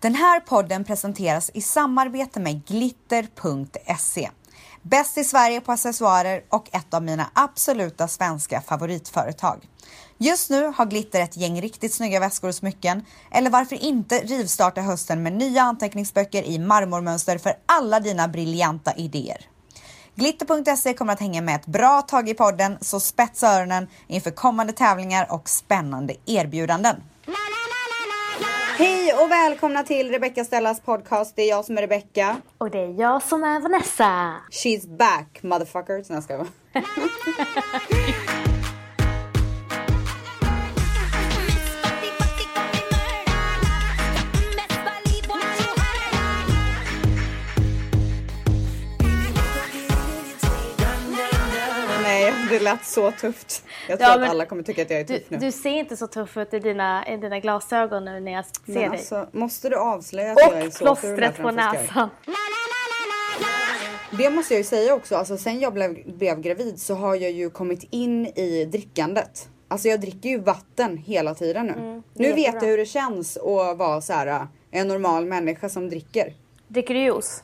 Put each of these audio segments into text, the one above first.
Den här podden presenteras i samarbete med glitter.se. Bäst i Sverige på accessoarer och ett av mina absoluta svenska favoritföretag. Just nu har Glitter ett gäng riktigt snygga väskor och smycken. Eller varför inte rivstarta hösten med nya anteckningsböcker i marmormönster för alla dina briljanta idéer. Glitter.se kommer att hänga med ett bra tag i podden, så spetsa öronen inför kommande tävlingar och spännande erbjudanden. Hej och välkomna till Rebecca Stellas podcast. Det är jag som är Rebecca. Och det är jag som är Vanessa. She's back motherfuckers. Nej, jag det lät så tufft. Jag tror Ja, att alla kommer tycka att jag är Du, tuff nu. du ser inte så tuff ut i dina, i dina glasögon nu när jag ser Men dig. alltså, måste du avslöja att jag är och så plåstret på näsan. Det måste jag ju säga också, alltså sen jag blev, blev gravid så har jag ju kommit in i drickandet. Alltså jag dricker ju vatten hela tiden nu. Mm, nu vet jag hur det känns att vara så här äh, en normal människa som dricker. Dricker du juice?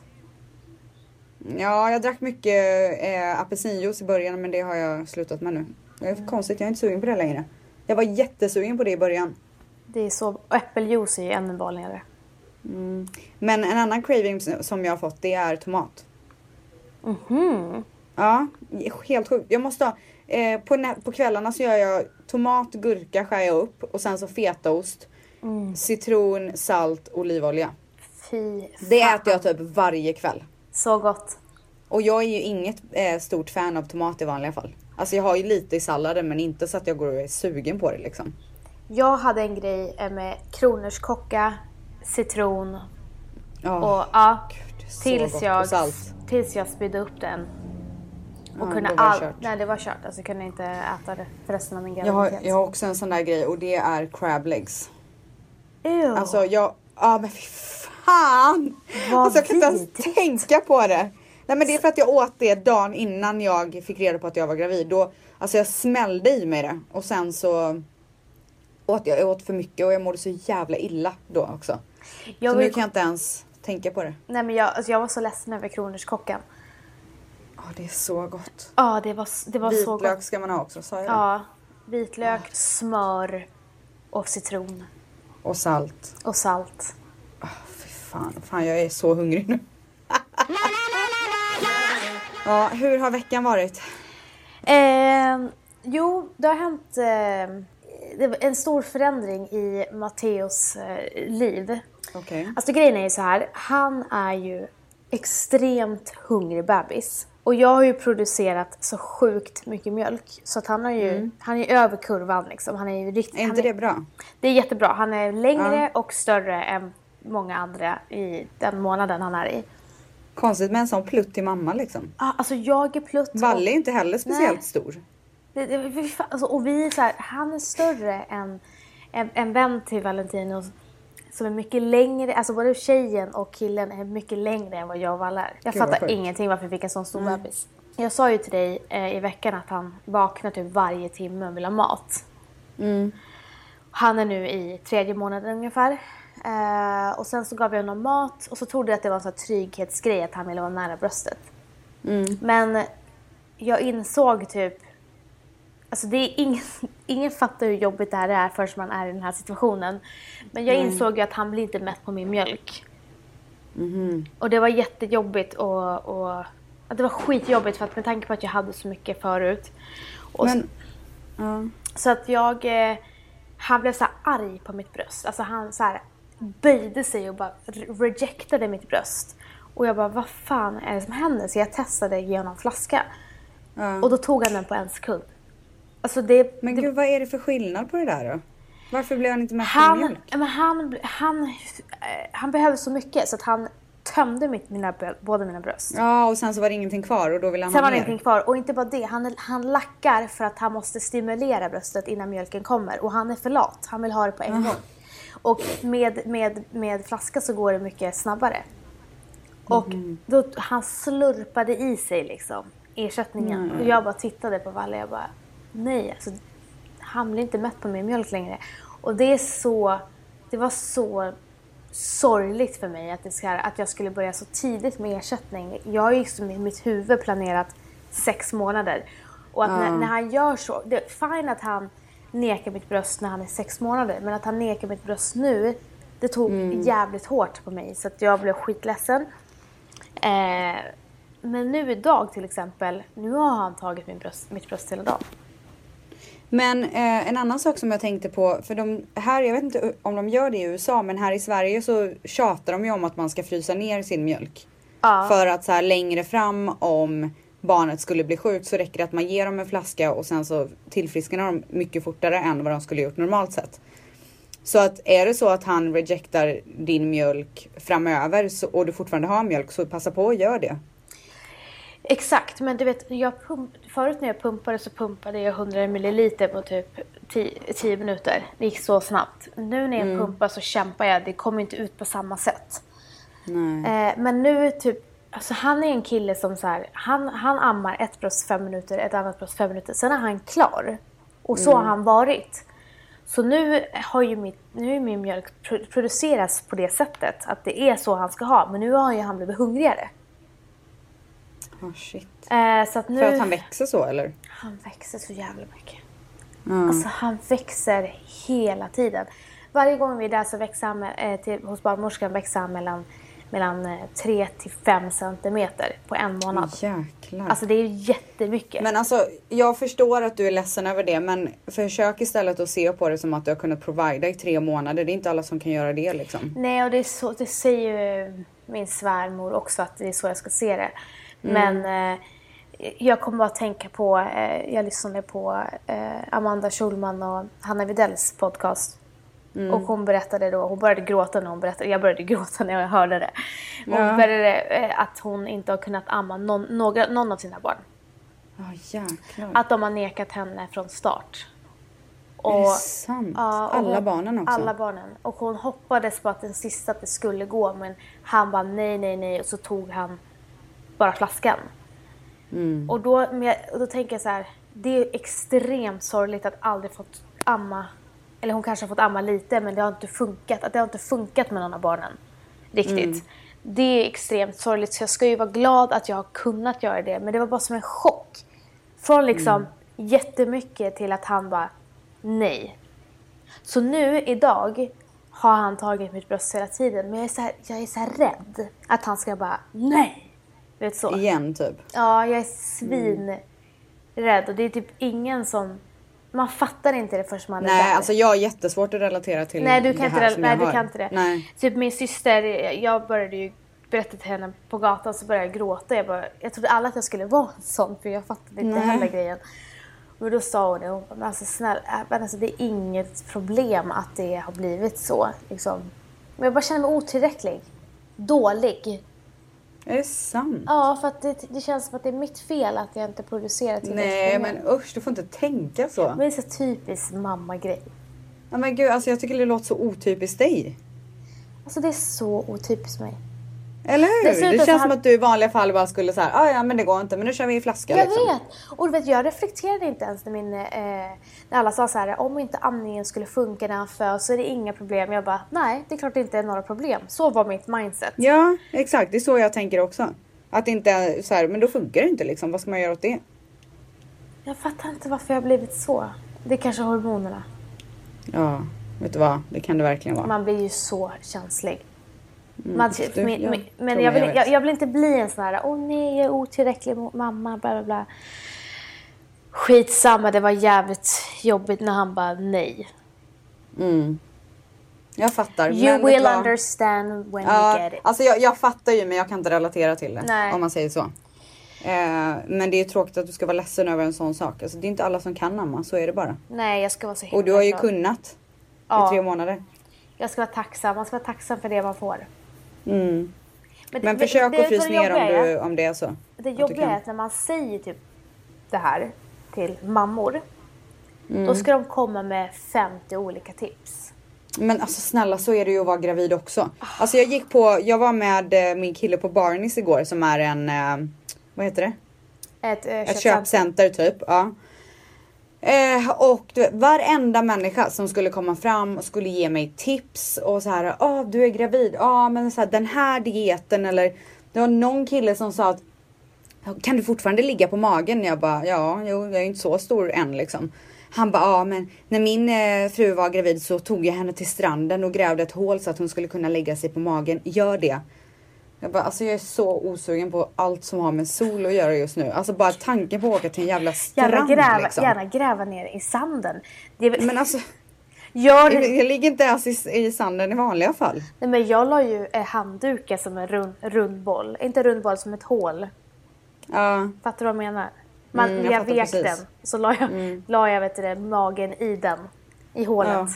Ja, jag drack mycket eh, apelsinjuice i början men det har jag slutat med nu. Det är konstigt, jag är inte sugen på det längre. Jag var jättesugen på det i början. Det är så, äppeljuice är ju ännu vanligare. Men en annan craving som jag har fått det är tomat. Mhm. Ja, helt sjukt. Jag måste ha, eh, på, på kvällarna så gör jag tomat, gurka skär jag upp och sen så fetaost, Mm. citron, salt, olivolja. Fy Det fan. äter jag typ varje kväll. Så gott. Och jag är ju inget eh, stort fan av tomat i vanliga fall. Alltså jag har ju lite i salladen men inte så att jag går och är sugen på det liksom. Jag hade en grej eh, med kronärtskocka, citron Ja, och ja. så Tills jag, tills jag spydde upp den. Och Ja, kunde då var det all... kört. Nej det var kört. Alltså jag kunde inte äta det för resten av min jag, har, graviditet. jag har också en sån där grej och det är crab legs. Ew. Alltså jag, ja men fy fan! Vad alltså jag kan inte ens tänka på det. Nej men det är för att jag åt det dagen innan jag fick reda på att jag var gravid. Då, alltså jag smällde i mig det och sen så åt jag, jag åt för mycket och jag mådde så jävla illa då också. jag så nu kan jag inte ens tänka på det. Nej men jag, alltså jag var så ledsen över kronärtskockan. Ja det är så gott. Ja det var, det var så Vitlök gott. ska man ha också, sa jag? Ja. Vitlök, smör och citron. Och salt. Och salt. Fy fan, fan jag är så hungrig nu. ja, hur har veckan varit? Eh, jo, det har hänt eh, det var en stor förändring i Matteos eh, liv. Okej. Alltså grejen är ju så här, han är ju extremt hungrig bebis. Och jag har ju producerat så sjukt mycket mjölk. Så att han har ju, han är över kurvan liksom. Han är ju riktigt... Är inte det bra? Det är jättebra. Han är längre och större än många andra i den månaden han är i. Konstigt med en sån plutt till mamma liksom. Ah, alltså jag är plutt. Valle är inte heller speciellt Nej. stor. Det, det, fan, alltså, och vi är så här, han är större än en, en vän till Valentino som är mycket längre, alltså både tjejen och killen är mycket längre än vad jag och Valle är. Jag Gud, fattar sjukt. ingenting varför vi fick en sån stor bebis. Jag sa ju till dig eh, i veckan att han vaknar typ varje timme och vill ha mat. Han är nu i tredje månaden ungefär. Eh, och sen så gav jag honom mat och så trodde jag att det var en sån här trygghetsgrej att han ville vara nära bröstet. Men jag insåg typ Alltså det är ingen, ingen fattar hur jobbigt det här är förrän man är i den här situationen. Men jag insåg ju att han blir inte mätt på min mjölk. Och det var jättejobbigt och, och att det var skitjobbigt för att med tanke på att jag hade så mycket förut. Och Men, ja. så att jag, eh, han blev så arg på mitt bröst. Alltså han så här böjde sig och bara re- rejectade mitt bröst. Och jag bara, vad fan är det som händer? Så jag testade ge honom flaska. Ja. Och då tog han den på en sekund. Alltså det, Men det, gud vad är det för skillnad på det där då? Varför blev han inte mätt han, mjölk? men han, han, eh, han behöver så mycket så att han tömde mitt, mina, båda mina bröst. Ja och sen så var det ingenting kvar och då ville han Sen ha var det ingenting kvar. Och inte bara det, han, han lackar för att han måste stimulera bröstet innan mjölken kommer. Och han är för lat, han vill ha det på en gång. Och med, med, med flaska så går det mycket snabbare. Och då, han slurpade i sig liksom ersättningen. Och jag bara tittade på Valle och jag bara, nej alltså, han blir inte mätt på min mjölk längre. Och det är så, det var så sorgligt för mig att, det ska, att jag skulle börja så tidigt med ersättning. Jag har ju liksom i mitt huvud planerat sex månader. Och att när, när han gör så, det är fine att han nekar mitt bröst när han är sex månader, men att han nekar mitt bröst nu, det tog jävligt hårt på mig så att jag blev skitledsen. Eh, men nu idag till exempel, nu har han tagit min bröst, mitt bröst hela dagen. Men eh, en annan sak som jag tänkte på, för de här, jag vet inte om de gör det i USA, men här i Sverige så tjatar de ju om att man ska frysa ner sin mjölk. Ja. För att så här längre fram om barnet skulle bli sjukt så räcker det att man ger dem en flaska och sen så tillfrisknar de mycket fortare än vad de skulle gjort normalt sett. Så att är det så att han rejectar din mjölk framöver så, och du fortfarande har mjölk så passa på och gör det. Exakt, men du vet, jag pump, förut när jag pumpade så pumpade jag 100 milliliter på typ 10 minuter. Det gick så snabbt. Nu när jag Mm. pumpar så kämpar jag, det kommer inte ut på samma sätt. Eh, men nu typ, alltså han är en kille som så här, han, han ammar ett bröst fem minuter, ett annat bröst fem minuter, sen är han klar. Och så Mm. har han varit. Så nu har ju mitt, nu är min mjölk pro- produceras på det sättet, att det är så han ska ha. Men nu har ju han blivit hungrigare. Oh, shit. Eh, så att nu... För att han växer så eller? Han växer så jävla mycket. Ja. Alltså han växer hela tiden. Varje gång vi är där så växer han, eh, till, hos barnmorskan växer han mellan, mellan eh, 3 till 5 centimeter på en månad. Jäklar. Alltså det är jättemycket. Men alltså, jag förstår att du är ledsen över det, men försök istället att se på det som att du har kunnat provida i tre månader. Det är inte alla som kan göra det liksom. Nej, och det, så, det säger ju min svärmor också att det är så jag ska se det. Mm. Men eh, jag kommer bara att tänka på, eh, jag lyssnade på eh, Amanda Schulman och Hanna Widells podcast. Mm. Och hon berättade då, hon började gråta när hon berättade, jag började gråta när jag hörde det. Hon Ja. berättade eh, att hon inte har kunnat amma någon, några, någon av sina barn. Jäklar. Att de har nekat henne från start. är det sant? Ja, och alla hon- barnen också? Alla barnen. Och hon hoppades på att den sista att det skulle gå men han bara nej, nej, nej och så tog han bara flaskan. Mm. Och, då, och då tänker jag så här, det är extremt sorgligt att aldrig fått amma, eller hon kanske har fått amma lite men det har inte funkat, att det har inte funkat med någon av barnen riktigt. Mm. Det är extremt sorgligt så jag ska ju vara glad att jag har kunnat göra det men det var bara som en chock. Från liksom Mm. jättemycket till att han bara nej. Så nu idag har han tagit mitt bröst hela tiden men jag är så här, jag är så rädd att han ska bara nej. Vet så. Igen typ. Ja, jag är svinrädd och det är typ ingen som... Man fattar inte det förrän man är Nej, där. alltså jag har jättesvårt att relatera till nej, du det kan, inte, här det, som nej, jag du hör. kan inte det. Nej. Typ min syster, jag började ju berätta till henne på gatan så började jag gråta. Jag, bara, jag trodde alla att jag skulle vara en sån för jag fattade inte Nej. heller grejen. Men då sa hon det, hon bara, men alltså snälla, äh, men alltså, det är inget problem att det har blivit så. Liksom. Men jag bara känner mig otillräcklig. Dålig. Är det sant? Ja, för att det, det känns som att det är mitt fel att jag inte producerar tillräckligt Nej men usch, du får inte tänka så. Men det är så typiskt mamma-grej. Ja, men gud, alltså jag tycker det låter så otypiskt dig. Alltså det är så otypiskt mig. Eller hur? Dessutom det känns som att du i vanliga fall bara skulle säga ah, ja men det går inte men nu kör vi i flaska Jag liksom. vet! Och du vet, jag reflekterade inte ens när, min, eh, när alla sa så här, om inte amningen skulle funka när han föds så är det inga problem. Jag bara, nej, det är klart det inte är några problem. Så var mitt mindset. Ja exakt, det är så jag tänker också. Att inte så här, men då funkar det inte liksom. Vad ska man göra åt det? Jag fattar inte varför jag har blivit så. Det är kanske hormonerna. Ja, vet du vad? Det kan det verkligen vara. Man blir ju så känslig. Man, Mm, du, min, jag min, men jag vill, jag jag, jag vill inte bli en sån här, åh nej jag är otillräcklig mot mamma, bla bla bla. Skitsamma, det var jävligt jobbigt när han bara nej. Mm. Jag fattar. You men will vad? understand when you Ja, get it. alltså jag, jag fattar ju men jag kan inte relatera till det. Nej. Om man säger så. Eh, men det är tråkigt att du ska vara ledsen över en sån sak. Alltså, det är inte alla som kan amma, så är det bara. Nej, jag ska vara så himla Och du har ju kunnat Ja. i tre månader. Jag ska vara tacksam. Man ska vara tacksam för det man får. Mm. det- Men försök det- att frysa ner om, du, är- om det är så. Det jobbiga är att när man säger typ det här till mammor. Mm. Då ska de komma med 50 olika tips. Men alltså snälla så är det ju att vara gravid också. Alltså jag gick på, jag var med eh, min kille på Barneys igår som är en, eh, vad heter det? Ett, eh, Ett köpcenter. köpcenter typ. Ja. Eh, och du, varenda människa som skulle komma fram och skulle ge mig tips och så här, ja oh, du är gravid, ja oh, men så här, den här dieten eller det var någon kille som sa att kan du fortfarande ligga på magen? Jag bara, ja, jo, jag är inte så stor än liksom. Han bara, ja men när min eh, fru var gravid så tog jag henne till stranden och grävde ett hål så att hon skulle kunna lägga sig på magen. Gör det. Jag bara, alltså jag är så osugen på allt som har med sol att göra just nu. Alltså bara tanken på att åka till en jävla strand Gärna gräva, liksom. gärna gräva ner i sanden. Väl- Men alltså, jag, jag ligger inte ens i, i sanden i vanliga fall. Nej, men jag la ju handdukar som en rund, rund boll. Inte rund boll, som ett hål. Ja, Fattar du vad jag menar? Man, Mm, jag jag vek precis. den. Så la jag, la jag vet du, magen i den. I hålet. Ja.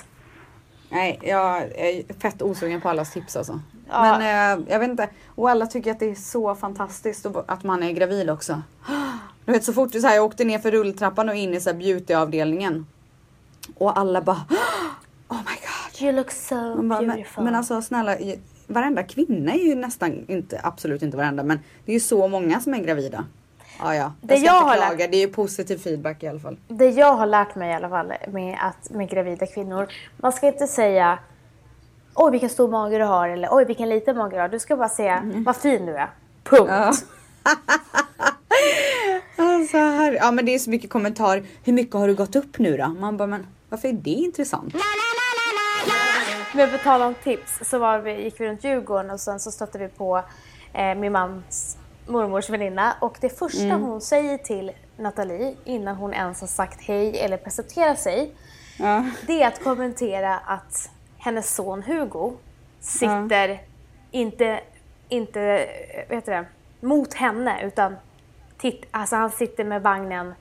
Nej, jag är fett osugen på allas tips alltså. Ja. Men eh, jag vet inte, och alla tycker att det är så fantastiskt att- man är gravid också. Du vet så fort så här, jag åkte ner för rulltrappan och in i så beautyavdelningen. Och alla bara Oh my god. You look so bara, men, beautiful. men alltså snälla, varenda kvinna är ju nästan, inte, absolut inte varenda, men det är ju så många som är gravida. Ja, ja. Det Jag ska jag inte har klaga, det är ju positiv feedback i alla fall. Det jag har lärt mig i alla fall med, att, med gravida kvinnor. Man ska inte säga Oj vilken stor mage du har eller oj vilken liten mage du har. Du ska bara säga vad fin du är. Punkt. Mm. Ja. Alltså, här, ja men det är så mycket kommentar. Hur mycket har du gått upp nu då? Man bara, men varför är det intressant? Men på tal om tips så var vi, gick vi runt Djurgården och sen så stötte vi på eh, min mans mormors väninna och det första Mm. hon säger till Nathalie innan hon ens har sagt hej eller presenterat sig Ja. det är att kommentera att hennes son Hugo sitter inte, inte eh, vet du det, mot henne utan titt, alltså han sitter med vagnen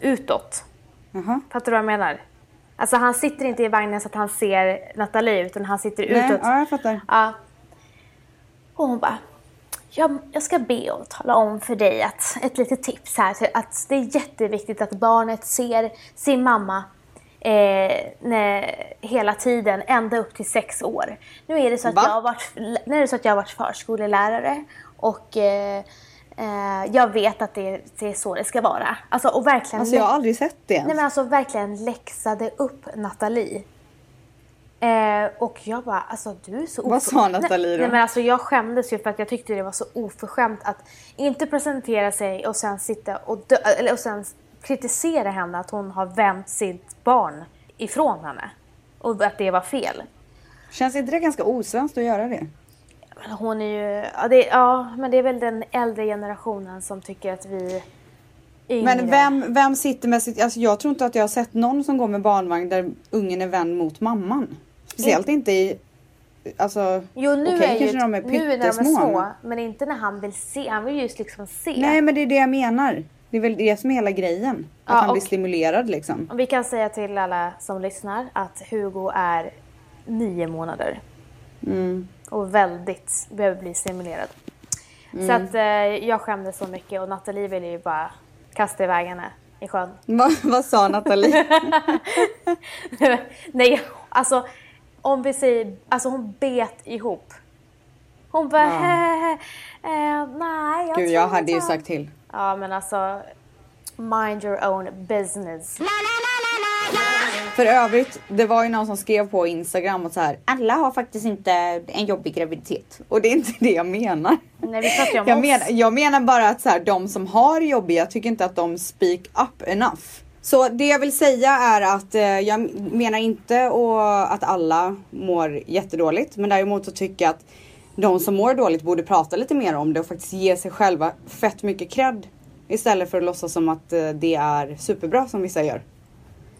utåt. Jaha. Fattar du vad jag menar? Alltså han sitter inte i vagnen så att han ser Nathalie utan han sitter Nej, utåt. ja, jag fattar. Ja. Och hon bara, jag, jag ska be och tala om för dig att ett litet tips här. Att det är jätteviktigt att barnet ser sin mamma eh, när, hela tiden, ända upp till sex år. Nu är det så att, Va? jag har, varit, nu är det så att jag har varit förskolelärare och eh, eh, jag vet att det, det är så det ska vara. Alltså, och verkligen Alltså jag har aldrig sett det ens. Nej men alltså verkligen läxade upp Nathalie. Eh, och jag bara, alltså du är så Vad sa Nathalie nej, då? Nej men alltså jag skämdes ju för att jag tyckte det var så oförskämt att inte presentera sig och sen sitta och, dö- eller, och sen kritisera henne att hon har vänt sitt barn ifrån henne. Och att det var fel. Känns inte det ganska osvenskt att göra det? Men Hon är ju, ja, det, ja men det är väl den äldre generationen som tycker att vi yngre... Men vem, vem sitter med sitt... Alltså jag tror inte att jag har sett någon som går med barnvagn där ungen är vänd mot mamman. Speciellt inte i... Alltså... Jo nu okej, är ju, kanske när de är nu när de är pyttesmå, små, men- inte när han vill se. Han vill ju liksom se. Nej men det är det jag menar. Det är väl det som är hela grejen. Att Ja, han blir stimulerad liksom. Vi kan säga till alla som lyssnar att Hugo är nio månader. Mm. Och väldigt behöver bli stimulerad. Så att eh, jag skämdes så mycket och Nathalie ville ju bara kasta iväg henne i sjön. Va, vad sa Nathalie? Nej, alltså om vi säger, alltså hon bet ihop. Hon bara, Ja. eh, nej jag Gud jag hade ju inte- sagt till. Ja men alltså, mind your own business. För övrigt, det var ju någon som skrev på Instagram och så här. Alla har faktiskt inte en jobbig graviditet. Och det är inte det jag menar. Nej vi pratar ju om Jag oss. menar, jag menar bara att så här, de som har jobbiga, jag tycker inte att de speak up enough. Så det jag vill säga är att eh, jag menar inte och att alla mår jättedåligt. Men däremot så tycker jag att de som mår dåligt borde prata lite mer om det och faktiskt ge sig själva fett mycket cred. Istället för att låtsas som att eh, det är superbra som vissa gör.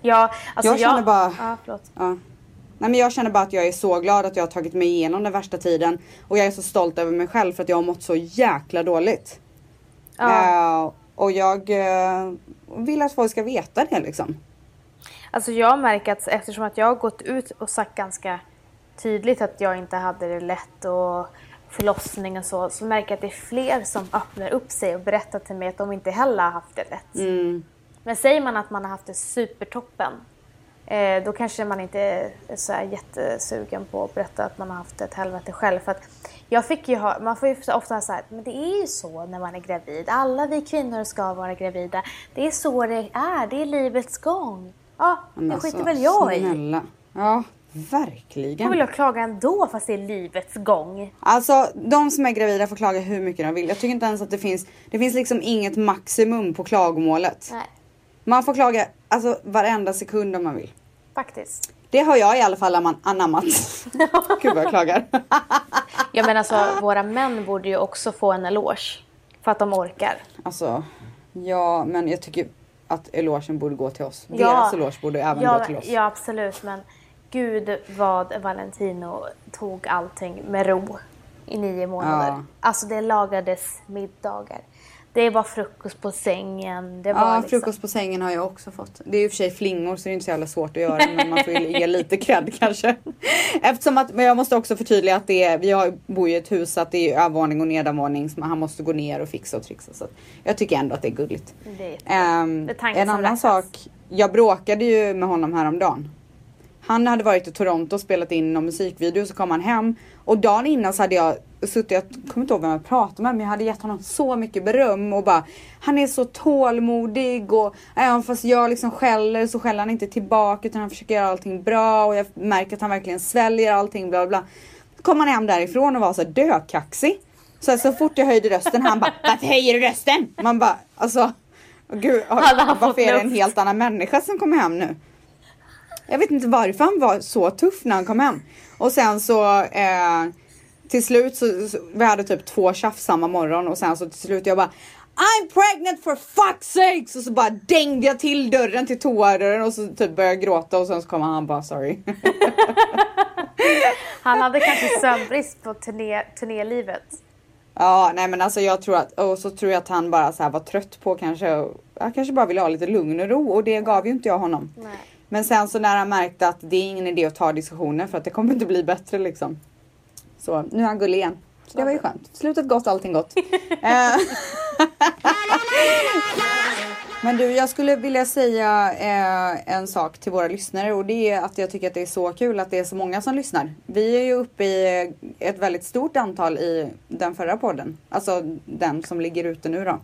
Ja, alltså Jag känner bara- Ja, förlåt. Ja. Nej men jag känner bara att jag är så glad att jag har tagit mig igenom den värsta tiden. Och jag är så stolt över mig själv för att jag har mått så jäkla dåligt. Ja. Eh, och jag eh, vill att folk ska veta det liksom. Alltså jag märker att eftersom att jag har gått ut och sagt ganska tydligt att jag inte hade det lätt och förlossning och så, så märker jag att det är fler som öppnar upp sig och berättar till mig att de inte heller har haft det lätt. Mm. Men säger man att man har haft det supertoppen då kanske man inte är så här jättesugen på att berätta att man har haft ett helvete själv. För att jag fick ju ha, man får ju ofta så här, men det är ju så när man är gravid. Alla vi kvinnor ska vara gravida. Det är så det är, det är livets gång. Ja, Men det alltså, skiter väl jag i. snälla. Ja, verkligen. Då vill jag klaga ändå fast det är livets gång. Alltså de som är gravida får klaga hur mycket de vill. Jag tycker inte ens att det finns, det finns liksom inget maximum på klagomålet. Nej, Man får klaga alltså varenda sekund om man vill. faktiskt. Det har jag i alla fall anam- anammat. Gud vad jag klagar. Ja men alltså våra män borde ju också få en eloge. För att de orkar. Alltså, ja men jag tycker att elogen borde gå till oss. Ja. Deras eloge borde även ja, gå till oss. Ja absolut men gud vad Valentino tog allting med ro i nio månader. Ja. Alltså det lagades middagar. Det var frukost på sängen. Det var Ja, liksom... frukost på sängen har jag också fått. Det är ju för sig flingor så det är inte så jävla svårt att göra men man får ju ge lite cred kanske. Eftersom att, men jag måste också förtydliga att det är, vi har, bor i ett hus så att det är övervåning och nedervåning så han måste gå ner och fixa och trixa. Så jag tycker ändå att det är gulligt. Det är tanken en annan räknas. sak, jag bråkade ju med honom häromdagen. Han hade varit i Toronto och spelat in någon musikvideo så kom han hem och dagen innan så hade jag suttit, jag kommer inte ihåg vem jag pratade med men jag hade gett honom så mycket beröm och bara Han är så tålmodig och även fast jag liksom skäller så skäller han inte tillbaka utan han försöker göra allting bra och jag märker att han verkligen sväljer allting bla bla. Så kom han hem därifrån och var så dökaxig. Så, här, så fort jag höjde rösten han bara Varför höjer du rösten? Man bara alltså Gud, varför är det en helt annan människa som kommer hem nu? Jag vet inte varför han var så tuff när han kom hem. Och sen så eh, till slut så, så vi hade typ två tjafs samma morgon och sen så till slut jag bara I'm pregnant for fuck's sakes! Och så bara dängde jag till dörren till toadörren och så typ började jag gråta och sen så kom han bara sorry. Han hade kanske sömnbrist på turné, turnélivet. ja nej men alltså jag tror att och så tror jag att han bara så var trött på kanske jag kanske bara ville ha lite lugn och ro och det gav ju inte jag honom. Nej. Men sen så när han märkte att det är ingen idé att ta diskussioner för att det kommer inte bli bättre liksom. Så nu är han gullig igen. Så det var ju skönt. Slutet gott, allting gott. Eh, Men du, jag skulle vilja säga eh, en sak till våra lyssnare och det är att jag tycker att det är så kul att det är så många som lyssnar. Vi är ju uppe i ett väldigt stort antal i den förra podden, alltså den som ligger ute nu då.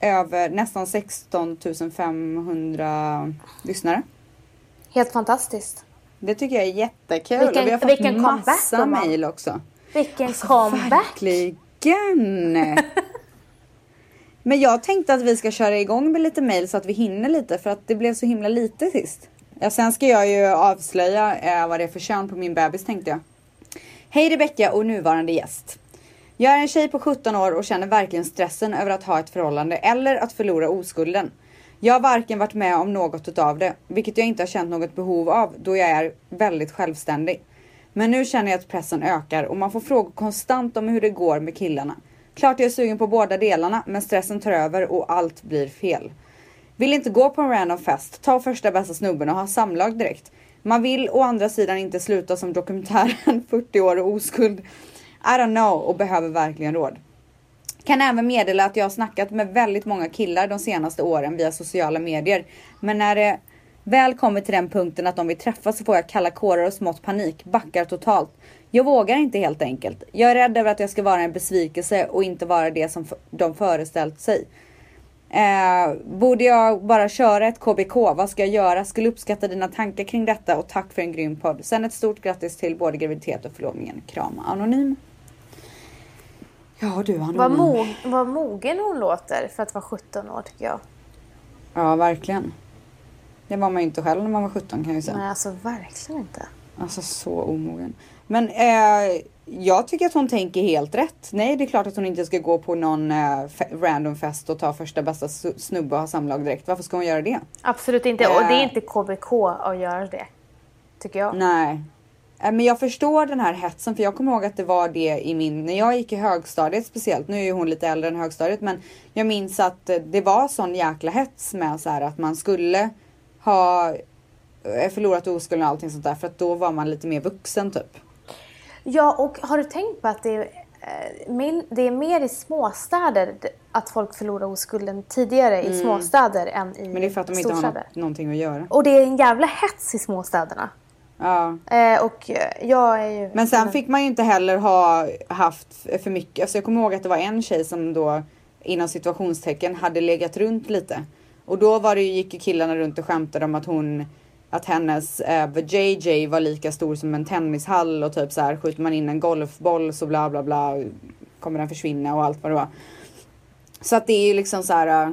Över nästan 16 500 lyssnare. Helt fantastiskt. Det tycker jag är jättekul. Vilken- och vi har fått massa mejl också. Vilken Alltså, comeback! Verkligen! Men jag tänkte att vi ska köra igång med lite mail så att vi hinner lite för att det blev så himla lite sist. Ja, sen ska jag ju avslöja eh, vad det är för kön på min bebis tänkte jag. Hej Rebecka och nuvarande gäst. Jag är en tjej på 17 år och känner verkligen stressen över att ha ett förhållande eller att förlora oskulden. Jag har varken varit med om något utav det, vilket jag inte har känt något behov av då jag är väldigt självständig. Men nu känner jag att pressen ökar och man får frågor konstant om hur det går med killarna. Klart jag är sugen på båda delarna, men stressen tar över och allt blir fel. Vill inte gå på en random fest, ta första bästa snubben och ha samlag direkt. Man vill å andra sidan inte sluta som dokumentären 40 år och oskuld. I don't know och behöver verkligen råd. Kan även meddela att jag har snackat med väldigt många killar de senaste åren via sociala medier. Men när det väl kommer till den punkten att de vill träffas så får jag kalla kårar och smått panik, backar totalt. Jag vågar inte helt enkelt. Jag är rädd över att jag ska vara en besvikelse och inte vara det som de föreställt sig. Eh, borde jag bara köra ett KBK? Vad ska jag göra? Skulle uppskatta dina tankar kring detta och tack för en grym podd. Sen ett stort grattis till både graviditet och förlovningen. Kram Anonym. Ja du Anonym. Vad, mog, vad mogen hon låter för att vara 17 år tycker jag. Ja verkligen. Det var man ju inte själv när man var 17 kan jag ju säga. Nej alltså verkligen inte. Alltså så omogen. Men eh, jag tycker att hon tänker helt rätt. Nej, det är klart att hon inte ska gå på någon eh, random fest och ta första bästa snubbe och ha samlag direkt. Varför ska hon göra det? Absolut inte. Och det är Eh. inte KBK att göra det. Tycker jag. Nej. Eh, Men jag förstår den här hetsen för jag kommer ihåg att det var det i min, när jag gick i högstadiet speciellt, nu är ju hon lite äldre än högstadiet men jag minns att eh, det var sån jäkla hets med så här att man skulle ha eh, förlorat oskulden och allting sånt där för att då var man lite mer vuxen typ. Ja och har du tänkt på att det eh, min, det är mer i småstäder att folk förlorar oskulden tidigare i småstäder än i Men det är för att de inte har storstäder. något, någonting att göra. Och det är en jävla hets i småstäderna. Ja. Eh, och eh, jag är ju... Men sen fick man ju inte heller ha haft för mycket. Alltså jag kommer ihåg att det var en tjej som då inom situationstecken hade legat runt lite. Och då var det ju, gick ju killarna runt och skämtade om att hon att hennes eh, JJ var lika stor som en tennishall och typ så här skjuter man in en golfboll så bla bla bla kommer den försvinna och allt vad det var. Så att det är ju liksom så här. eh,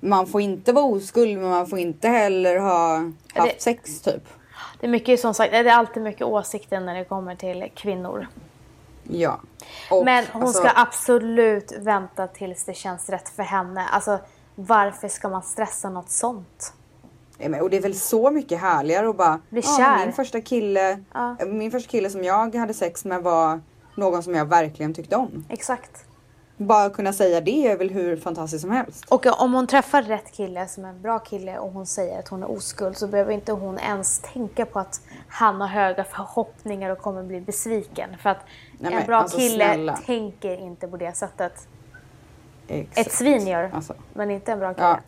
Man får inte vara oskuld men man får inte heller ha haft Det- sex typ. Det är mycket som sagt, det är alltid mycket åsikter när det kommer till kvinnor. Ja. Och, Men hon alltså- ska absolut vänta tills det känns rätt för henne. Alltså varför ska man stressa något sånt? Och det är väl så mycket härligare att bara... Bli kär. min första kille Ja. Min första kille som jag hade sex med var någon som jag verkligen tyckte om. Exakt. Bara kunna säga det är väl hur fantastiskt som helst. Och om hon träffar rätt kille som är en bra kille och hon säger att hon är oskuld så behöver inte hon ens tänka på att han har höga förhoppningar och kommer bli besviken. För att Nej, en bra alltså, kille snälla. tänker inte på det sättet. Exakt. Ett svin gör, Alltså. men inte en bra kille. Ja.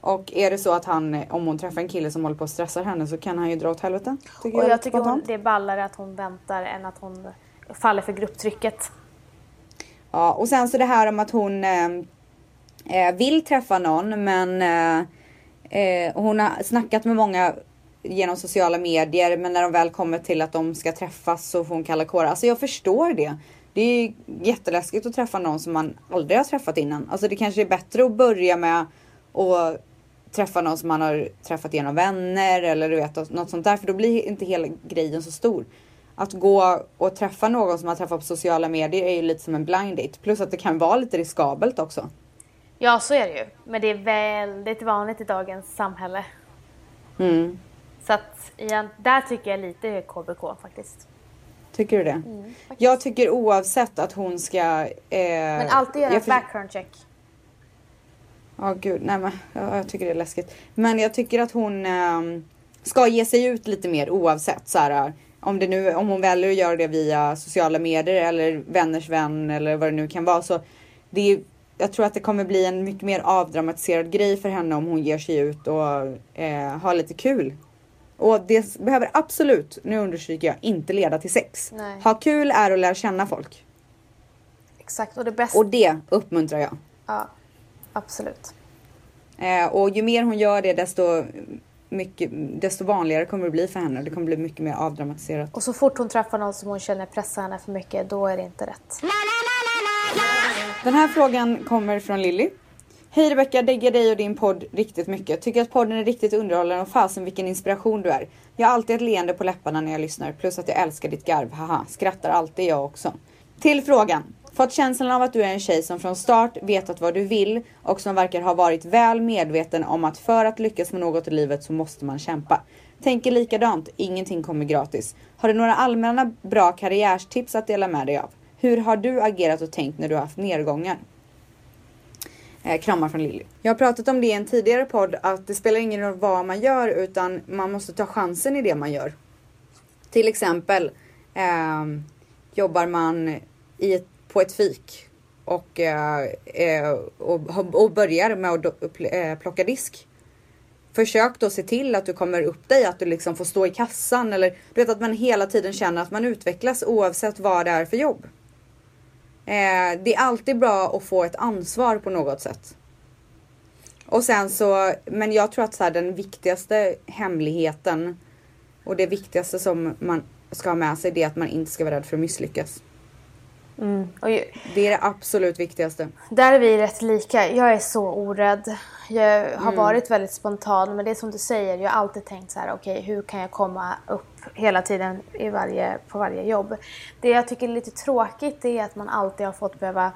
Och är det så att han, om hon träffar en kille som håller på att stressa henne så kan han ju dra åt helvete. Tycker Och jag, jag tycker hon, det är ballare att hon väntar än att hon faller för grupptrycket. Ja, och sen så det här om att hon eh, eh, vill träffa någon men eh, eh, hon har snackat med många genom sociala medier men när de väl kommer till att de ska träffas så får hon kalla kårar. Alltså jag förstår det. Det är ju jätteläskigt att träffa någon som man aldrig har träffat innan. Alltså det kanske är bättre att börja med att träffa någon som man har träffat genom vänner eller du vet något sånt där för då blir inte hela grejen så stor. Att gå och träffa någon som man träffat på sociala medier är ju lite som en blind date. Plus att det kan vara lite riskabelt också. Ja, så är det ju. Men det är väldigt vanligt i dagens samhälle. Mm. Så att igen, där tycker jag lite KBK faktiskt. Tycker du det? jag tycker oavsett att hon ska... Eh, Men alltid göra jag ett för- background check. Ja gud, nej men ja, jag tycker det är läskigt. Men jag tycker att hon ehm, ska ge sig ut lite mer oavsett så här. Om, det nu, om hon väljer att göra det via sociala medier eller vänners vän eller vad det nu kan vara så det är, jag tror att det kommer bli en mycket mer avdramatiserad grej för henne om hon ger sig ut och eh, har lite kul. Och det behöver absolut, nu understryker jag, inte leda till sex. Nej. Ha kul är att lära känna folk. Exakt, och det bästa... Och det uppmuntrar jag. Ja, absolut. Eh, och ju mer hon gör det desto, mycket, desto vanligare kommer det bli för henne. Det kommer bli mycket mer avdramatiserat. Och så fort hon träffar någon som hon känner pressar henne för mycket, då är det inte rätt. Den här frågan kommer från Lilly. Hej Rebecka, diggar dig och din podd riktigt mycket. Tycker att podden är riktigt underhållande och fasen vilken inspiration du är. Jag har alltid ett leende på läpparna när jag lyssnar. Plus att jag älskar ditt garv. Haha, skrattar alltid jag också. Till frågan. Fått känslan av att du är en tjej som från start vetat vad du vill och som verkar ha varit väl medveten om att för att lyckas med något i livet så måste man kämpa. Tänker likadant, ingenting kommer gratis. Har du några allmänna bra karriärstips att dela med dig av? Hur har du agerat och tänkt när du har haft nedgångar? Eh, kramar från Lilly. Jag har pratat om det i en tidigare podd att det spelar ingen roll vad man gör utan man måste ta chansen i det man gör. Till exempel eh, jobbar man i ett, på ett fik och, eh, eh och, och börjar med att eh, plocka disk. Försök då se till att du kommer upp dig, att du liksom får stå i kassan eller du vet att man hela tiden känner att man utvecklas oavsett vad det är för jobb. Eh, det är alltid bra att få ett ansvar på något sätt. Och sen så, men jag tror att så här, den viktigaste hemligheten och det viktigaste som man ska ha med sig det är att man inte ska vara rädd för att misslyckas. Och ju, Det är det absolut viktigaste. där är vi rätt lika. Jag är så orädd. Jag har Mm. varit väldigt spontan, men det är som du säger, jag har alltid tänkt så här, okej, hur kan jag komma upp hela tiden i varje, på varje jobb? Det jag tycker är lite tråkigt är att man alltid har fått behöva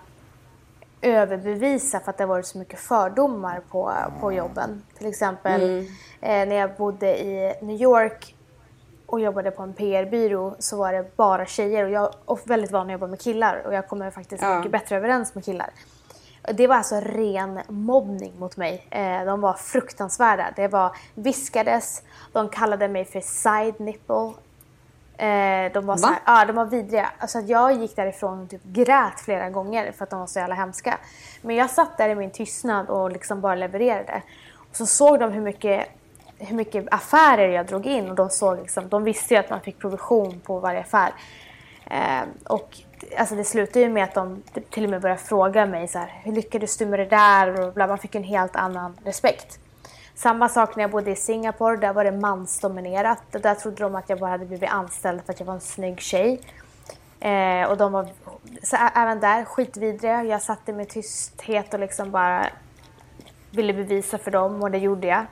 överbevisa för att det har varit så mycket fördomar på, på jobben. Till exempel Mm. eh, när jag bodde i New York och jobbade på en PR-byrå så var det bara tjejer och jag är väldigt van att jobba med killar och jag kommer faktiskt Ja. mycket bättre överens med killar. Det var alltså ren mobbning mot mig. Eh, de var fruktansvärda. Det var viskades, de kallade mig för side nipple. Eh, de var så här, ja, de var vidriga. Alltså jag gick därifrån och typ grät flera gånger för att de var så jävla hemska. Men jag satt där i min tystnad och liksom bara levererade. Och så såg de hur mycket, hur mycket affärer jag drog in och de såg liksom, de visste ju att man fick provision på varje affär. Eh, och alltså det slutade ju med att de till och med började fråga mig så här, hur lyckades du med det där? Och bla, man fick en helt annan respekt. Samma sak när jag bodde i Singapore, där var det mansdominerat. Där trodde de att jag bara hade blivit anställd för att jag var en snygg tjej. Eh, och de var så även där skitvidriga. Jag satte med tysthet och liksom bara ville bevisa för dem och det gjorde jag.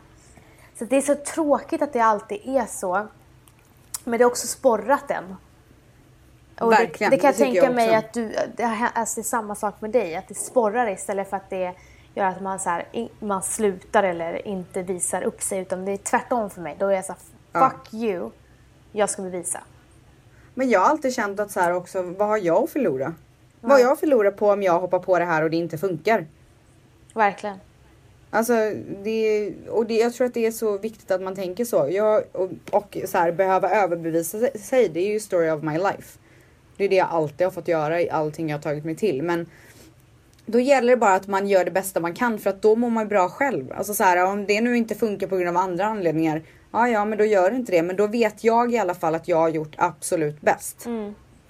Så det är så tråkigt att det alltid är så. Men det har också sporrat en. Och Verkligen, det, det kan jag det tänka jag mig att du, det, alltså det är samma sak med dig, att det sporrar istället för att det gör att man, så här, man slutar eller inte visar upp sig. Utan det är tvärtom för mig. Då är jag så här, Ja. fuck you, jag ska bevisa. Men jag har alltid känt att så här också, vad har jag att förlora? Vad har jag att förlora på om jag hoppar på det här och det inte funkar? Verkligen. Alltså, det, och det, jag tror att det är så viktigt att man tänker så. Jag, och, och så här, behöva överbevisa sig- det är ju story of my life. Det är det jag alltid har fått göra i allting jag har tagit mig till. Men då gäller det bara att man gör det bästa man kan för att då mår man bra själv. Alltså så här, om det nu inte funkar på grund av andra anledningar. Ja, ja, men då gör det inte det. Men då vet jag i alla fall att jag har gjort absolut bäst.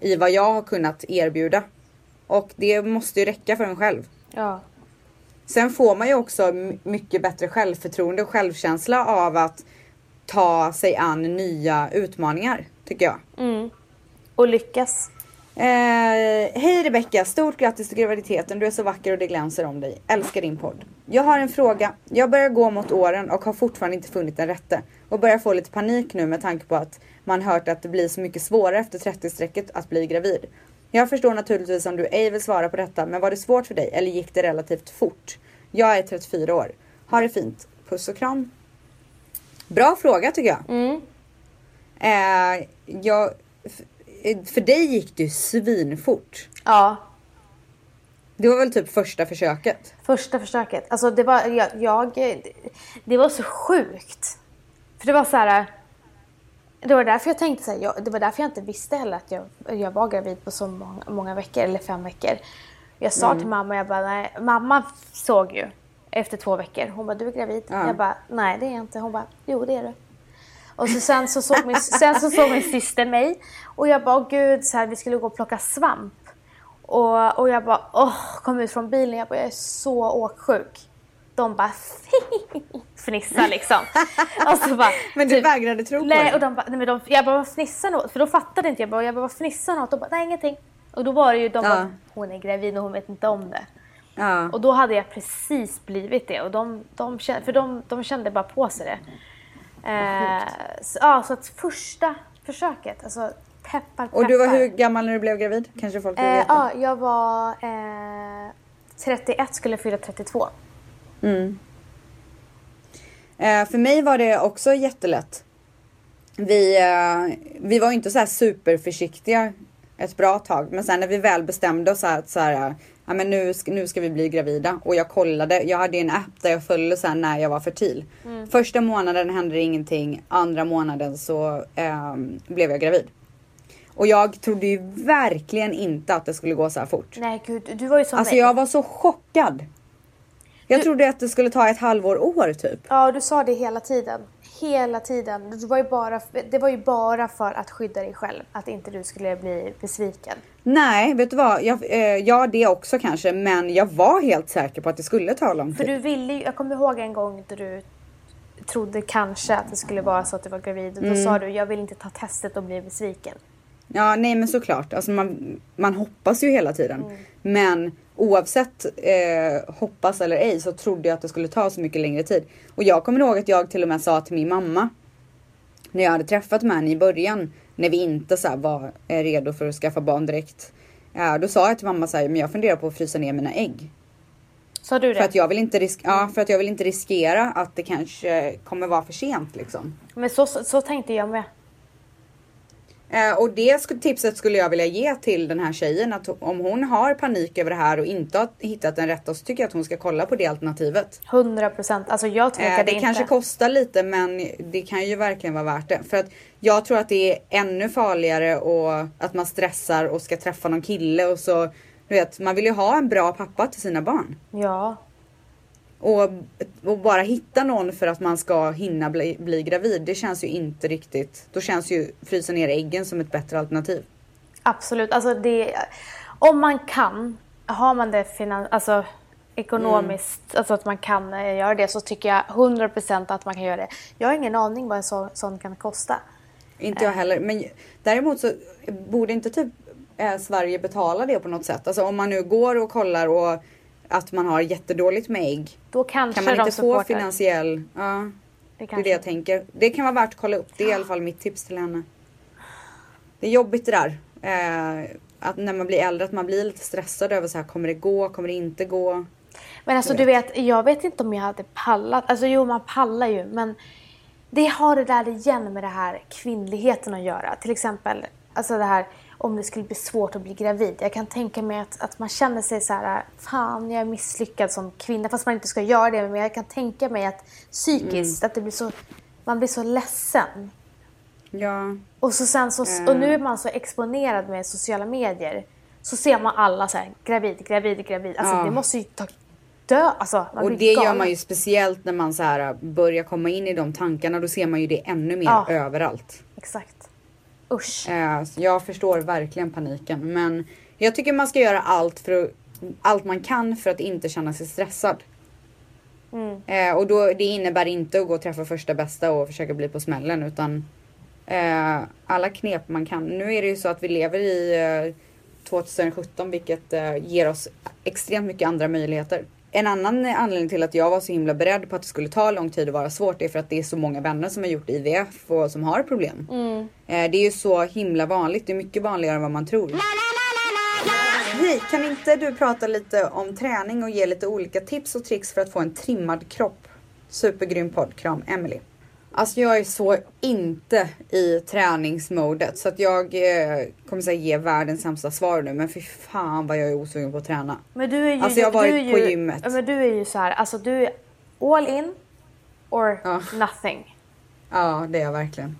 I vad jag har kunnat erbjuda. Och det måste ju räcka för en själv. Ja. Sen får man ju också mycket bättre självförtroende och självkänsla av att ta sig an nya utmaningar, tycker jag. Och lyckas. Eh, Hej Rebecka, stort grattis till graviditeten. Du är så vacker och det glänser om dig. Älskar din podd. Jag har en fråga. Jag börjar gå mot åren och har fortfarande inte funnit den rätte. Och börjar få lite panik nu med tanke på att man hört att det blir så mycket svårare efter 30-strecket att bli gravid. Jag förstår naturligtvis om du ej vill svara på detta, men var det svårt för dig eller gick det relativt fort? Jag är 34 år. Ha det fint. Puss och kram. Bra fråga tycker jag. Eh, jag f- för dig gick det ju svinfort. Ja. Det var väl typ första försöket? Första försöket. Alltså det var, jag, jag, det var så sjukt. För det var så här. Det var därför jag tänkte så här, jag, det var därför jag inte visste heller att jag, jag var gravid på så många, många veckor, eller fem veckor. Jag sa till mamma, jag bara, nej, mamma såg ju efter två veckor. Hon bara, du är gravid. Ja. Jag bara, nej det är jag inte. Hon bara, jo det är du. Och så sen, så såg min, sen så såg min syster mig och jag bara, gud, så här, vi skulle gå och plocka svamp. Och, och jag bara, åh, kom ut från bilen. Jag bara, jag är så åksjuk. De bara, fnissar liksom. och så bara, Men du vägrade tro på nej, det? och de bara, nej men de, jag bara, vad fnissar något? För då fattade inte jag. Bara, jag bara, vad fnissar något? De bara, nej ingenting. Och då var det ju, de Ja. bara, hon är gravid och hon vet inte om det. Ja. Och då hade jag precis blivit det. Och de, de, för de, de kände bara på sig det. Eh, så, ja, så att första försöket, alltså peppar, peppar. Och du var hur gammal när du blev gravid? Kanske folk vill Eh, veta? ja, jag var eh, 31, skulle fylla 32. Eh, för mig var det också jättelätt. Vi, eh, vi var inte så här superförsiktiga ett bra tag. Men sen när vi väl bestämde oss här, att så här, ja, men nu, ska, nu ska vi bli gravida. Och jag kollade, jag hade en app där jag följde så när jag var fertil. Första månaden hände ingenting. Andra månaden så ehm, blev jag gravid. Och jag trodde ju verkligen inte att det skulle gå så här fort. Nej gud, du var ju som Alltså mig. jag var så chockad. Jag trodde att det skulle ta ett halvår, år typ. Ja, du sa det hela tiden. Hela tiden. Det var, ju bara, det var ju bara för att skydda dig själv. Att inte du skulle bli besviken. Nej, vet du vad? Jag, eh, ja, det också kanske. Men jag var helt säker på att det skulle ta lång För tid. du ville ju, jag kommer ihåg en gång då du trodde kanske att det skulle vara så att du var gravid. Och då Mm. sa du, jag vill inte ta testet och bli besviken. Ja, nej men såklart. Alltså man, man hoppas ju hela tiden. Mm. Men oavsett eh, hoppas eller ej så trodde jag att det skulle ta så mycket längre tid. Och jag kommer ihåg att jag till och med sa till min mamma när jag hade träffat med henne i början när vi inte så var eh, redo för att skaffa barn direkt. Ja, då sa jag till mamma så här, men jag funderar på att frysa ner mina ägg. Sa du det? För att jag vill inte, risk- ja, för att jag vill inte riskera att det kanske kommer vara för sent liksom. Men så, så tänkte jag med. Eh, och det tipset skulle jag vilja ge till den här tjejen att om hon har panik över det här och inte har hittat den rätta så tycker jag att hon ska kolla på det alternativet. 100 procent. Alltså jag Eh, tvekade det inte. kanske kostar lite men det kan ju verkligen vara värt det. För att jag tror att det är ännu farligare och att man stressar och ska träffa någon kille och så du vet, man vill ju ha en bra pappa till sina barn. Ja. Och, och bara hitta någon för att man ska hinna bli, bli gravid, det känns ju inte riktigt. Då känns ju frysa ner äggen som ett bättre alternativ. Absolut. Alltså det, om man kan, har man det finan, alltså, ekonomiskt, Mm. alltså att man kan eh, göra det så tycker jag 100% att man kan göra det. Jag har ingen aning vad en så, sån kan kosta. Inte jag heller. Men däremot så borde inte typ eh, Sverige betala det på något sätt. Alltså om man nu går och kollar och att man har jättedåligt med ägg. Då kanske Kan man inte få finansiell... Ja, Det, det är det jag tänker. Det kan vara värt att kolla upp. Det är i alla fall mitt tips till henne. Det är jobbigt det där. Eh, att när man blir äldre att man blir lite stressad över så här, kommer det gå, kommer det inte gå? Men alltså Jag du vet, jag vet inte om jag hade pallat. Alltså jo, man pallar ju, men det har det där igen med det här kvinnligheten att göra. Till exempel, alltså det här om det skulle bli svårt att bli gravid. Jag kan tänka mig att, att man känner sig så här, fan jag är misslyckad som kvinna. Fast man inte ska göra det, men jag kan tänka mig att psykiskt, att det blir så, man blir så ledsen. Ja, Och, så sen så, och nu är man så exponerad med sociala medier. Så ser man alla så här, gravid, gravid, gravid. Alltså Ja. det måste ju ta dö. Alltså, och det gör galen. man ju speciellt när man så här börjar komma in i de tankarna. Då ser man ju det ännu mer Ja. överallt. Exakt. Usch. Eh, så jag förstår verkligen paniken. Men jag tycker man ska göra allt, för att, allt man kan för att inte känna sig stressad. Mm. Eh, och då, det innebär inte att gå och träffa första bästa och försöka bli på smällen utan eh, alla knep man kan. Nu är det ju så att vi lever i eh, 2017 vilket ger oss extremt mycket andra möjligheter. En annan anledning till att jag var så himla beredd på att det skulle ta lång tid och vara svårt är för att det är så många vänner som har gjort IVF och som har problem. Eh, det är ju så himla vanligt, det är mycket vanligare än vad man tror. Hej, kan inte du prata lite om träning och ge lite olika tips och tricks för att få en trimmad kropp? Supergrym podd, kram Emily. Alltså jag är så inte i träningsmodet så att jag eh, kommer säga ge världens sämsta svar nu men fy fan vad jag är osugen på att träna. Men du är ju, Alltså, jag har varit är på ju, gymmet. Men du är ju så här, alltså du är all in or Ja. nothing. Ja, det är jag verkligen.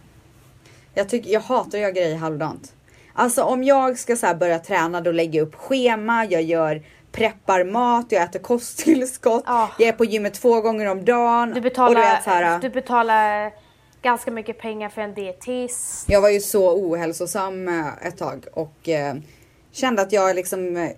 Jag, tycker, jag hatar att göra grejer halvdant. Alltså om jag ska så börja träna då lägger jag upp schema, jag gör preppar mat, jag äter kosttillskott, Ja. jag är på gymmet två gånger om dagen. Du och betalar, du vet, så här, du betalar ganska mycket pengar för en dietist. Jag var ju så ohälsosam eh, ett tag och eh, kände att jag liksom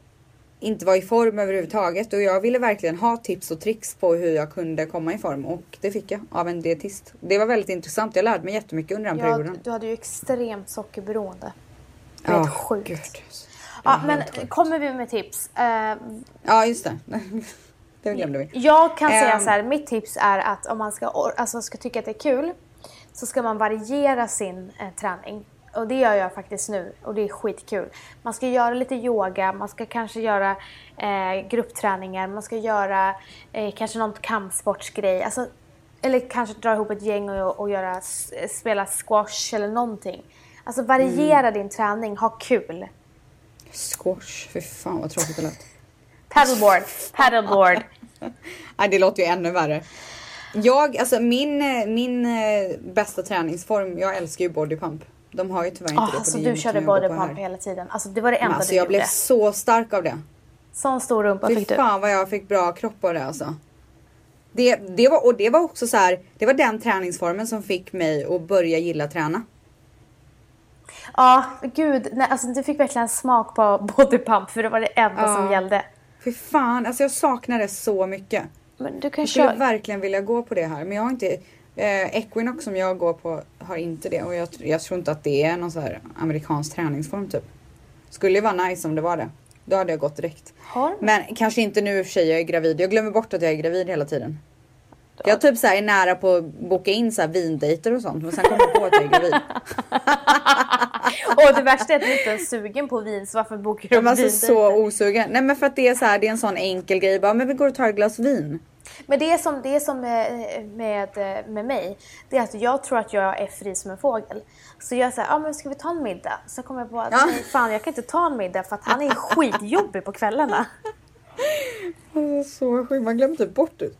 inte var i form överhuvudtaget och jag ville verkligen ha tips och tricks på hur jag kunde komma i form och det fick jag av en dietist. Det var väldigt intressant. Jag lärde mig jättemycket under den Ja, perioden. du hade ju extremt sockerberoende. Det är Ja, sjukt. gud. Ja, men sjukt. kommer vi med tips? Eh, Ja, just det. det glömde vi. Jag kan säga Ehm. så här, mitt tips är att om man ska, alltså, ska tycka att det är kul så ska man variera sin eh, träning. Och det gör jag faktiskt nu och det är skitkul. Man ska göra lite yoga, man ska kanske göra eh, gruppträningar, man ska göra eh, kanske någon kampsportsgrej. Alltså, eller kanske dra ihop ett gäng och, och göra, spela squash eller någonting. Alltså variera din träning, ha kul. Squash, fy fan vad tråkigt det lät. Paddleboard, paddleboard. Nej, det låter ju ännu värre. Jag, alltså min, min eh, bästa träningsform, jag älskar ju bodypump. De har ju tyvärr inte Ah, det på alltså det du körde jag bodypump hela tiden. Alltså det var det Men enda Alltså du jag gjorde. blev så stark av det. Sån stor rumpa Fy fick du. fan vad jag fick bra kropp av det alltså. Det, det var, och det var också så här, det var den träningsformen som fick mig att börja gilla träna. Ja, gud. Nej, alltså du fick verkligen smak på bodypump för det var det enda Ja. som gällde. Fy fan, alltså jag saknar det så mycket. Men du kan Jag skulle verkligen vilja gå på det här men jag har inte eh, Equinox som jag går på har inte det och jag, jag tror inte att det är någon så här amerikansk träningsform typ. Skulle ju vara nice om det var det. Då hade jag gått direkt. Har? Men kanske inte nu i och för sig, jag är gravid. Jag glömmer bort att jag är gravid hela tiden. Jag typ så är nära på att boka in så här vindejter och sånt men sen kommer jag på att jag är gravid. Och det värsta är att du inte är sugen på vin så varför bokar du upp alltså vin? så osugen. Nej men för att det är så här, det är en sån enkel grej. Bara, men vi går och tar ett glas vin. Men det är som, det är som med, med, med mig. Det är att jag tror att jag är fri som en fågel. Så jag säger, ja men ska vi ta en middag? Så kommer jag på att Ja. fan jag kan inte ta en middag för att han är skitjobbig på kvällarna. Så sjukt, man glömmer typ bort det,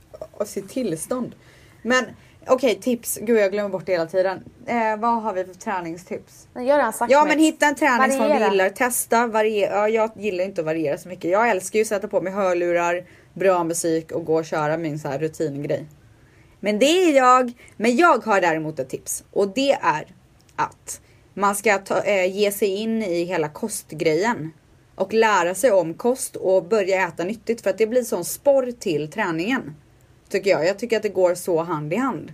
sitt tillstånd. Men okej, tips. Gud jag glömmer bort det hela tiden. Eh, vad har vi för träningstips? Jag har redan sagt Ja mitt. men hitta en träningsform du Variera. gillar, testa, variera. Ja, jag gillar inte att variera så mycket. Jag älskar ju att sätta på mig hörlurar, bra musik och gå och köra min så här rutingrej. Men det är jag. Men jag har däremot ett tips och det är att man ska ta, eh, ge sig in i hela kostgrejen och lära sig om kost och börja äta nyttigt för att det blir sån sporr till träningen. Tycker jag. Jag tycker att det går så hand i hand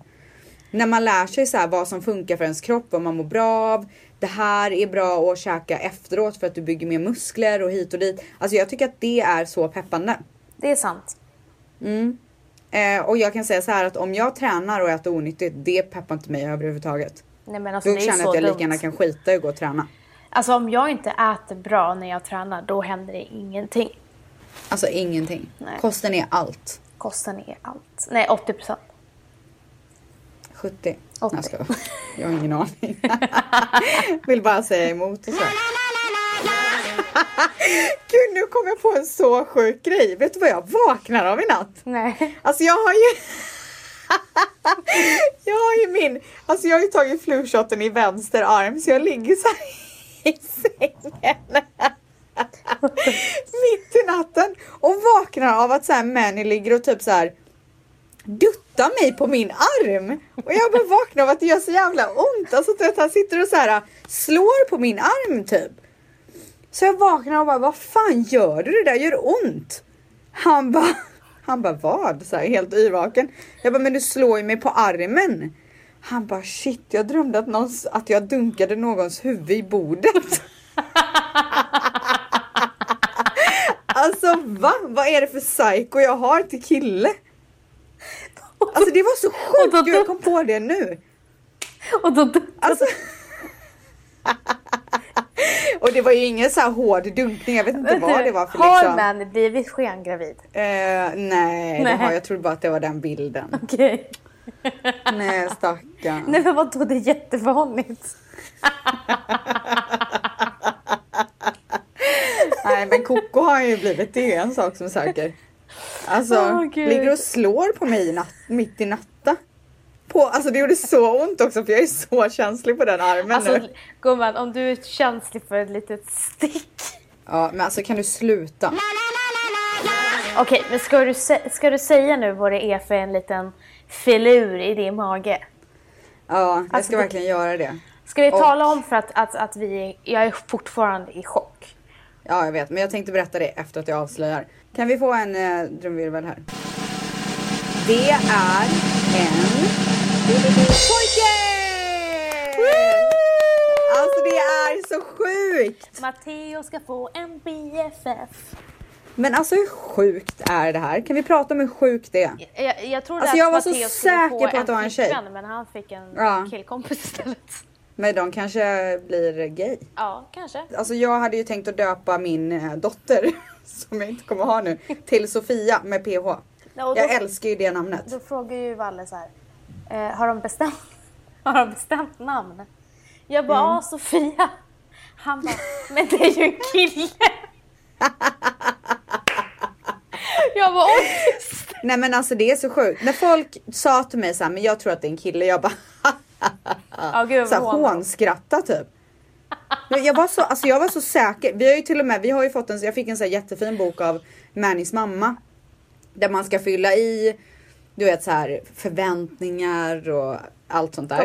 när man lär sig så här vad som funkar för ens kropp, vad man mår bra av. Det här är bra att käka efteråt för att du bygger mer muskler och hit och dit. Alltså jag tycker att det är så peppande. Det är sant. Eh, och jag kan säga så här att om jag tränar och äter onyttigt, det peppar inte mig överhuvudtaget. Nej men alltså Då det känner jag att jag dumt. lika gärna kan skita i att gå och träna. Alltså om jag inte äter bra när jag tränar då händer det ingenting. Alltså ingenting. Nej. Kosten är allt. Kosten är allt. Nej 80 procent. 70. 80. Nej, Jag, skojar. jag har ingen aning. Vill bara säga emot och så. Gud, nu kom jag på en så sjuk grej. Vet du vad jag vaknar av i natt? Nej. Alltså jag har ju... jag har ju min... Alltså jag har ju tagit flushoten i vänster arm så jag ligger så här i sängen. Mitt i natten och vaknar av att så här Manny ligger och typ så här duttar mig på min arm. Och jag bara vaknar av att det gör så jävla ont. Alltså att han sitter och så här slår på min arm typ. Så jag vaknar och bara, vad fan gör du? Det där gör ont. Han bara, han bara vad? Så här, helt yrvaken. Jag bara, men du slår ju mig på armen. Han bara, shit, jag drömde att, någon, att jag dunkade någons huvud i bordet alltså va? Vad är det för psycho jag har till kille? Alltså det var så sjukt, jag kom på det nu. Och då, Alltså. och det var ju ingen så här hård dunkning, jag vet inte vad det var för Har liksom. man blivit skengravid? Eh, nej, det Nej. har jag trodde bara att det var den bilden. Okej. nej stackarn. Nej men vadå det är jättevanligt. Nej men Koko har ju blivit det, är en sak som är säker. Alltså, Gud. ligger och slår på mig i natt, mitt i natta. På, alltså det gjorde så ont också för jag är så känslig på den armen Alltså nu. gumman om du är känslig för ett litet stick. Ja men alltså kan du sluta? Okej men ska du, ska du säga nu vad det är för en liten filur i din mage? Ja, jag Alltså, ska det- verkligen göra det. Ska vi Och- tala om för att, att, att vi jag är fortfarande i chock. Ja, jag vet, men jag tänkte berätta det efter att jag avslöjar. Kan vi få en eh, drumvirvel här? Det är en pojke! Alltså det är så sjukt! Matteo ska få en BFF. Men alltså hur sjukt är det här? Kan vi prata om hur sjukt det är? Jag, jag trodde Alltså, att jag var så Matteo skulle säker på att det var en tjej. Men han fick en Ja. killkompis istället. Men de kanske blir gay. Ja, kanske. Alltså jag hade ju tänkt att döpa min eh, dotter, som jag inte kommer ha nu, till Sofia med PH. Ja, då, Jag älskar ju det namnet. då frågar ju Valle så här. Eh, har, de bestämt, har de bestämt namn? Jag bara, Mm. Sofia. Han bara, men det är ju en kille. jag bara, oj. Nej men alltså det är så sjukt. När folk sa till mig så här, men jag tror att det är en kille, jag bara Ja, gud, så här, hånskratta typ. Men Jag var, så, alltså jag var så säker. Vi har ju till och med, vi har ju fått en, jag fick en så jättefin bok av Mannys mamma. Där man ska fylla i, du vet så här förväntningar och allt sånt där.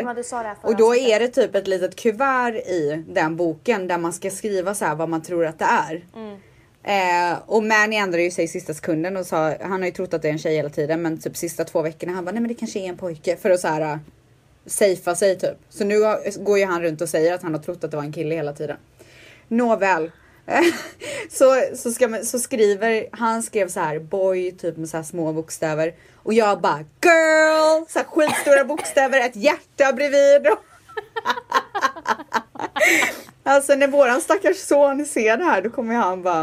Och då är det typ ett litet kuvert i den boken där man ska skriva så här vad man tror att det är. Mm. Eh, och Manny ändrade ju sig i sista sekunden och sa, han har ju trott att det är en tjej hela tiden men typ sista två veckorna han bara nej men det kanske är en pojke för att så här safea sig typ. Så nu går ju han runt och säger att han har trott att det var en kille hela tiden. Nåväl. så, så, ska man, så skriver, han skrev så här boy typ med så här små bokstäver och jag bara girl, så här skitstora bokstäver, ett hjärta bredvid. alltså när våran stackars son ser det här då kommer han bara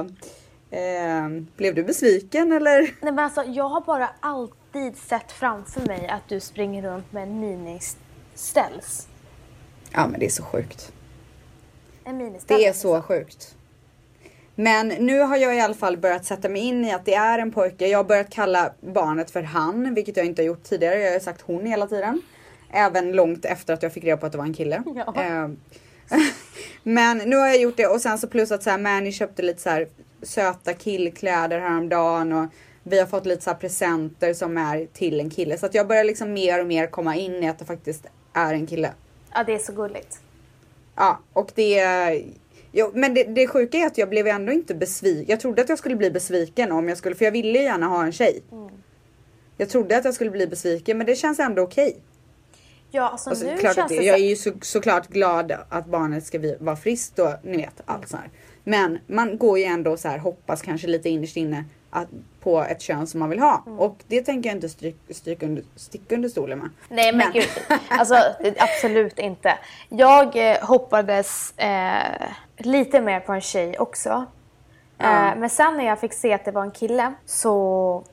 eh, blev du besviken eller? Nej men alltså jag har bara alltid sett framför mig att du springer runt med en mini-ställs. Ja men det är så sjukt. En. Det är så sjukt. Men nu har jag i alla fall börjat sätta mig in i att det är en pojke. Jag har börjat kalla barnet för han, vilket jag inte har gjort tidigare. Jag har sagt hon hela tiden. Även långt efter att jag fick reda på att det var en kille. Ja. Eh, Men nu har jag gjort det och sen så plus att så här, Manny köpte lite så här söta killkläder häromdagen och vi har fått lite så här presenter som är till en kille. Så att jag börjar liksom mer och mer komma in i att det faktiskt är en kille. Ja, det är så gulligt. Ja, och det... Jo, men det, det sjuka är att jag blev ändå inte besviken. Jag trodde att jag skulle bli besviken om jag skulle, för jag ville gärna ha en tjej. Jag trodde att jag skulle bli besviken men det känns ändå okej. Ja, alltså Och så, nu klart känns att det jag är ju så, såklart glad att barnet ska vara friskt och ni vet allt sånt här. Men man går ju ändå så här hoppas kanske lite innerst inne att, på ett kön som man vill ha. Mm. Och det tänker jag inte stryk, stryk under, sticka under stolen med. Nej men, Men- gud, alltså absolut inte. Jag eh, hoppades eh, lite mer på en tjej också. Ja. Eh, men sen när jag fick se att det var en kille så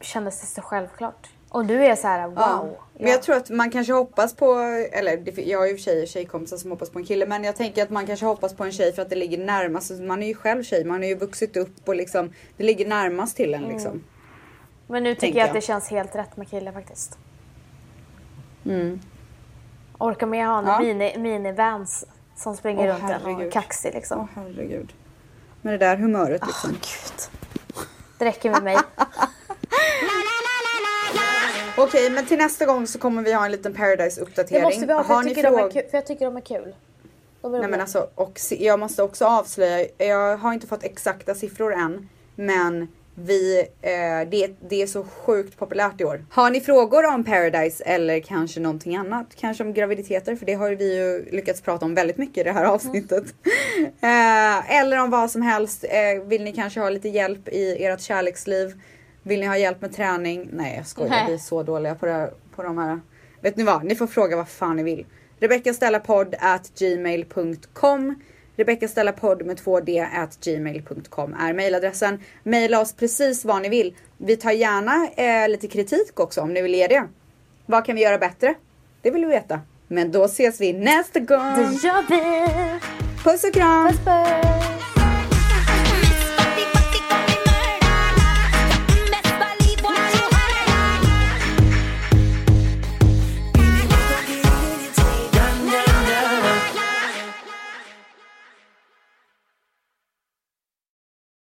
kändes det så självklart. Och du är så här wow. Ja. Men jag tror att man kanske hoppas på, eller jag har ju tjejer, tjejkompisar som hoppas på en kille. Men jag tänker att man kanske hoppas på en tjej för att det ligger närmast. Alltså, Man är ju själv tjej, man har ju vuxit upp och liksom det ligger närmast till en liksom. men nu tycker tänker jag att jag. det känns helt rätt med kille faktiskt. Mm. Orkar med ha en Ja. mini, minivans som springer Åh, runt en och herregud. kaxig liksom. Åh herregud. Med det där humöret liksom. Gud. Det räcker med mig. Okej, men till nästa gång så kommer vi ha en liten Paradise-uppdatering. Det måste vi ha för, Har jag tycker, de är fråg- kul, för jag tycker de är kul. De är Nej men alltså, och jag måste också avslöja, jag har inte fått exakta siffror än, men vi, eh, det, det är så sjukt populärt i år. Har ni frågor om Paradise eller kanske någonting annat? Kanske om graviditeter, för det har vi ju lyckats prata om väldigt mycket i det här avsnittet. eh, eller om vad som helst. Eh, vill ni kanske ha lite hjälp i ert kärleksliv? Vill ni ha hjälp med träning? Nej jag skojar, Nej. vi är så dåliga på, det här, på de här. Vet ni vad? Ni får fråga vad fan ni vill. Rebecca Stella podd at gmail.com Rebecca Stella podd med 2D at gmail.com är mailadressen. Maila oss precis vad ni vill. Vi tar gärna eh, lite kritik också om ni vill ge det. Vad kan vi göra bättre? Det vill vi veta. Men då ses vi nästa gång. Det gör vi! Puss och kram! Puss puss!